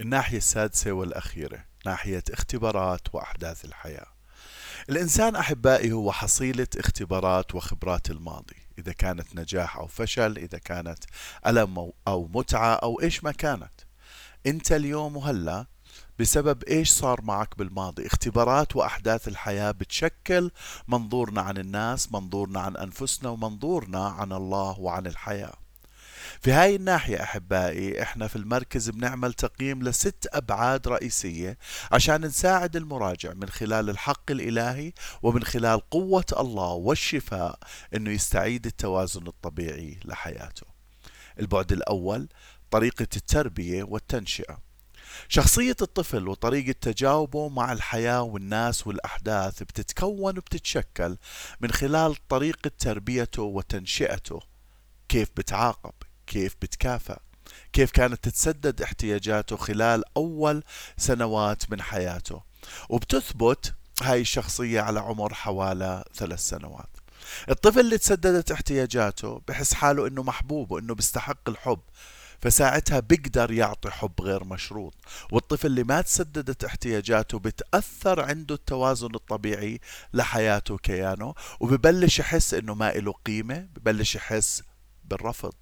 الناحية السادسة والأخيرة ناحية اختبارات وأحداث الحياة. الإنسان أحبائي هو حصيلة اختبارات وخبرات الماضي إذا كانت نجاح أو فشل إذا كانت ألم أو متعة أو إيش ما كانت. أنت اليوم وهلأ بسبب إيش صار معك بالماضي؟ اختبارات وأحداث الحياة بتشكل منظورنا عن الناس منظورنا عن أنفسنا ومنظورنا عن الله وعن الحياة. في هاي الناحية أحبائي إحنا في المركز بنعمل تقييم لست أبعاد رئيسية عشان نساعد المراجع من خلال الحق الإلهي ومن خلال قوة الله والشفاء أنه يستعيد التوازن الطبيعي لحياته. البعد الأول طريقة التربية والتنشئة. شخصية الطفل وطريقة تجاوبه مع الحياة والناس والأحداث بتتكون وبتتشكل من خلال طريقة تربيته وتنشئته. كيف بتعاقب؟ كيف بتكافئ كيف كانت تتسدد احتياجاته خلال أول سنوات من حياته. وبتثبت هاي الشخصية على عمر حوالي ثلاث سنوات. الطفل اللي تسددت احتياجاته بحس حاله إنه محبوب وإنه بيستحق الحب فساعتها بيقدر يعطي حب غير مشروط. والطفل اللي ما تسددت احتياجاته بتأثر عنده التوازن الطبيعي لحياته وكيانه وببلش يحس إنه ما له قيمة ببلش يحس بالرفض.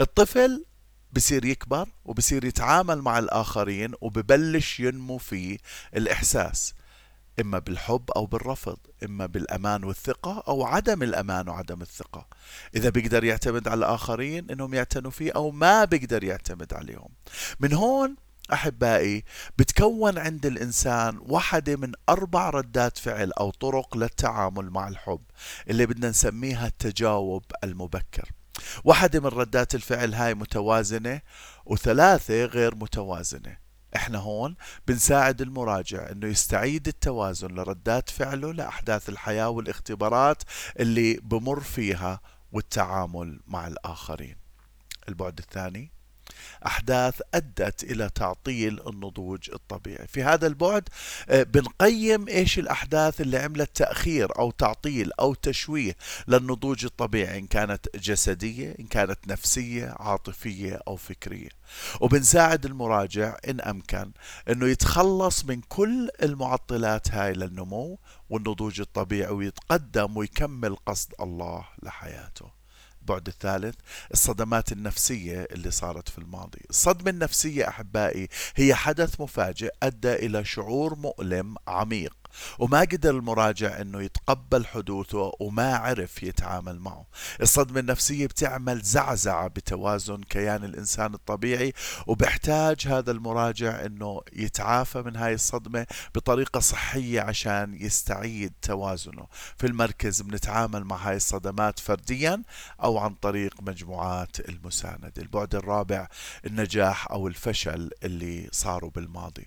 الطفل بصير يكبر وبصير يتعامل مع الآخرين وببلش ينمو فيه الإحساس إما بالحب أو بالرفض إما بالأمان والثقة أو عدم الأمان وعدم الثقة. إذا بيقدر يعتمد على الآخرين إنهم يعتنوا فيه أو ما بيقدر يعتمد عليهم. من هون أحبائي بتكون عند الإنسان واحدة من أربع ردات فعل أو طرق للتعامل مع الحب اللي بدنا نسميها التجاوب المبكر. واحدة من ردات الفعل هاي متوازنة وثلاثة غير متوازنة. إحنا هون بنساعد المراجع إنه يستعيد التوازن لردات فعله لأحداث الحياة والاختبارات اللي بمر فيها والتعامل مع الآخرين. البعد الثاني. أحداث أدت إلى تعطيل النضوج الطبيعي. في هذا البعد آه، بنقيم إيش الأحداث اللي عملت تأخير أو تعطيل أو تشويه للنضوج الطبيعي إن كانت جسدية إن كانت نفسية عاطفية أو فكرية. وبنساعد المراجع إن أمكن أنه يتخلص من كل المعطلات هاي للنمو والنضوج الطبيعي ويتقدم ويكمل قصد الله لحياته. البعد الثالث الصدمات النفسية اللي صارت في الماضي. الصدمة النفسية أحبائي هي حدث مفاجئ أدى إلى شعور مؤلم عميق. وما قدر المراجع إنه يتقبل حدوثه وما عرف يتعامل معه. الصدمة النفسية بتعمل زعزعة بتوازن كيان الإنسان الطبيعي وبحتاج هذا المراجع إنه يتعافى من هاي الصدمة بطريقة صحية عشان يستعيد توازنه. في المركز بنتعامل مع هاي الصدمات فرديا أو عن طريق مجموعات المساندة. البعد الرابع النجاح أو الفشل اللي صاروا بالماضي.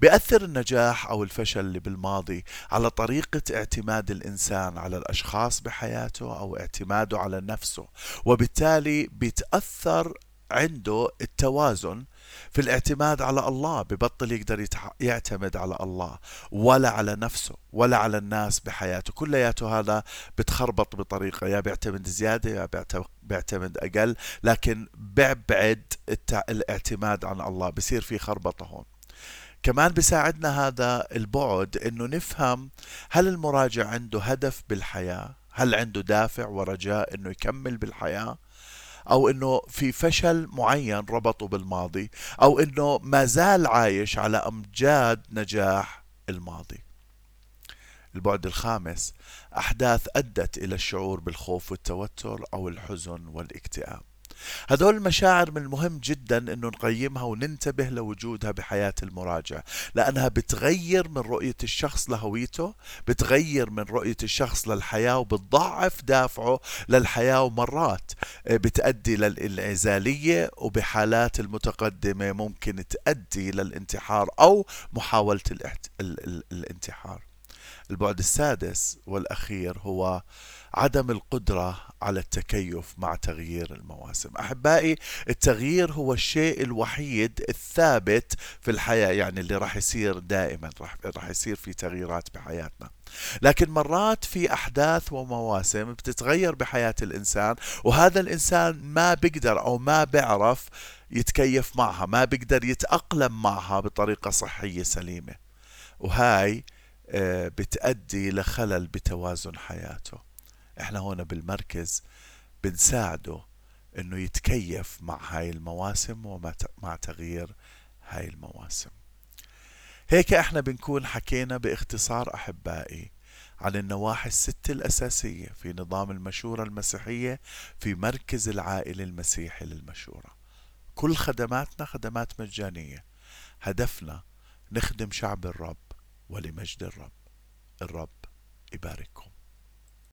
بيأثر النجاح أو الفشل اللي بالماضي على طريقة اعتماد الإنسان على الأشخاص بحياته أو اعتماده على نفسه وبالتالي بيتأثر عنده التوازن في الاعتماد على الله ببطل يقدر يعتمد على الله ولا على نفسه ولا على الناس بحياته. كلياته هذا بتخربط بطريقة يا بيعتمد زيادة يا بيعتمد أقل لكن بيبعد الاعتماد عن الله بصير في خربطة هون. كمان بيساعدنا هذا البعد إنه نفهم هل المراجع عنده هدف بالحياة؟ هل عنده دافع ورجاء إنه يكمل بالحياة؟ أو إنه في فشل معين ربطه بالماضي؟ أو إنه ما زال عايش على أمجاد نجاح الماضي؟ البعد الخامس أحداث أدت إلى الشعور بالخوف والتوتر أو الحزن والاكتئاب. هذول المشاعر من المهم جدا إنه نقيمها وننتبه لوجودها بحياة المراجع لأنها بتغير من رؤية الشخص لهويته بتغير من رؤية الشخص للحياة وبتضعف دافعه للحياة ومرات بتأدي للإنعزالية وبحالات المتقدمة ممكن تؤدي للانتحار أو محاولة الانتحار. البعد السادس والأخير هو عدم القدرة على التكيف مع تغيير المواسم. أحبائي التغيير هو الشيء الوحيد الثابت في الحياة يعني اللي راح يصير دائما راح, راح يصير في تغييرات بحياتنا. لكن مرات في أحداث ومواسم بتتغير بحياة الإنسان وهذا الإنسان ما بيقدر أو ما بيعرف يتكيف معها ما بيقدر يتأقلم معها بطريقة صحية سليمة. وهاي بتأدي لخلل بتوازن حياته. إحنا هنا بالمركز بنساعده إنه يتكيف مع هاي المواسم ومع تغيير هاي المواسم. هيك إحنا بنكون حكينا باختصار أحبائي عن النواحي الست الأساسية في نظام المشورة المسيحية في مركز العائلة المسيحي للمشورة. كل خدماتنا خدمات مجانية. هدفنا نخدم شعب الرب. ولمجد الرب. الرب يبارككم.